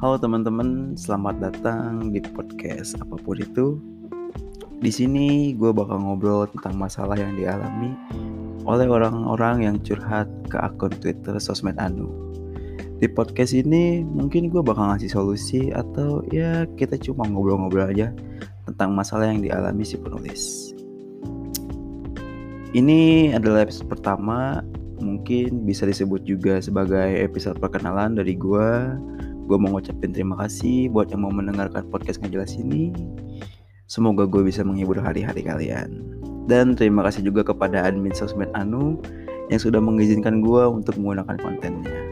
Halo teman-teman, selamat datang di podcast apa pun itu. Di sini gue bakal ngobrol tentang masalah yang dialami oleh orang-orang yang curhat ke akun Twitter sosmed Anu. Di podcast ini mungkin gue bakal ngasih solusi atau ya kita cuma ngobrol-ngobrol aja tentang masalah yang dialami si penulis. Ini adalah episode pertama mungkin bisa disebut juga sebagai episode perkenalan dari gue. Gue mau ngucapin terima kasih buat yang mau mendengarkan podcast ngejelas ini. Semoga gue bisa menghibur hari-hari kalian. Dan terima kasih juga kepada admin sosmed Anu yang sudah mengizinkan gue untuk menggunakan kontennya.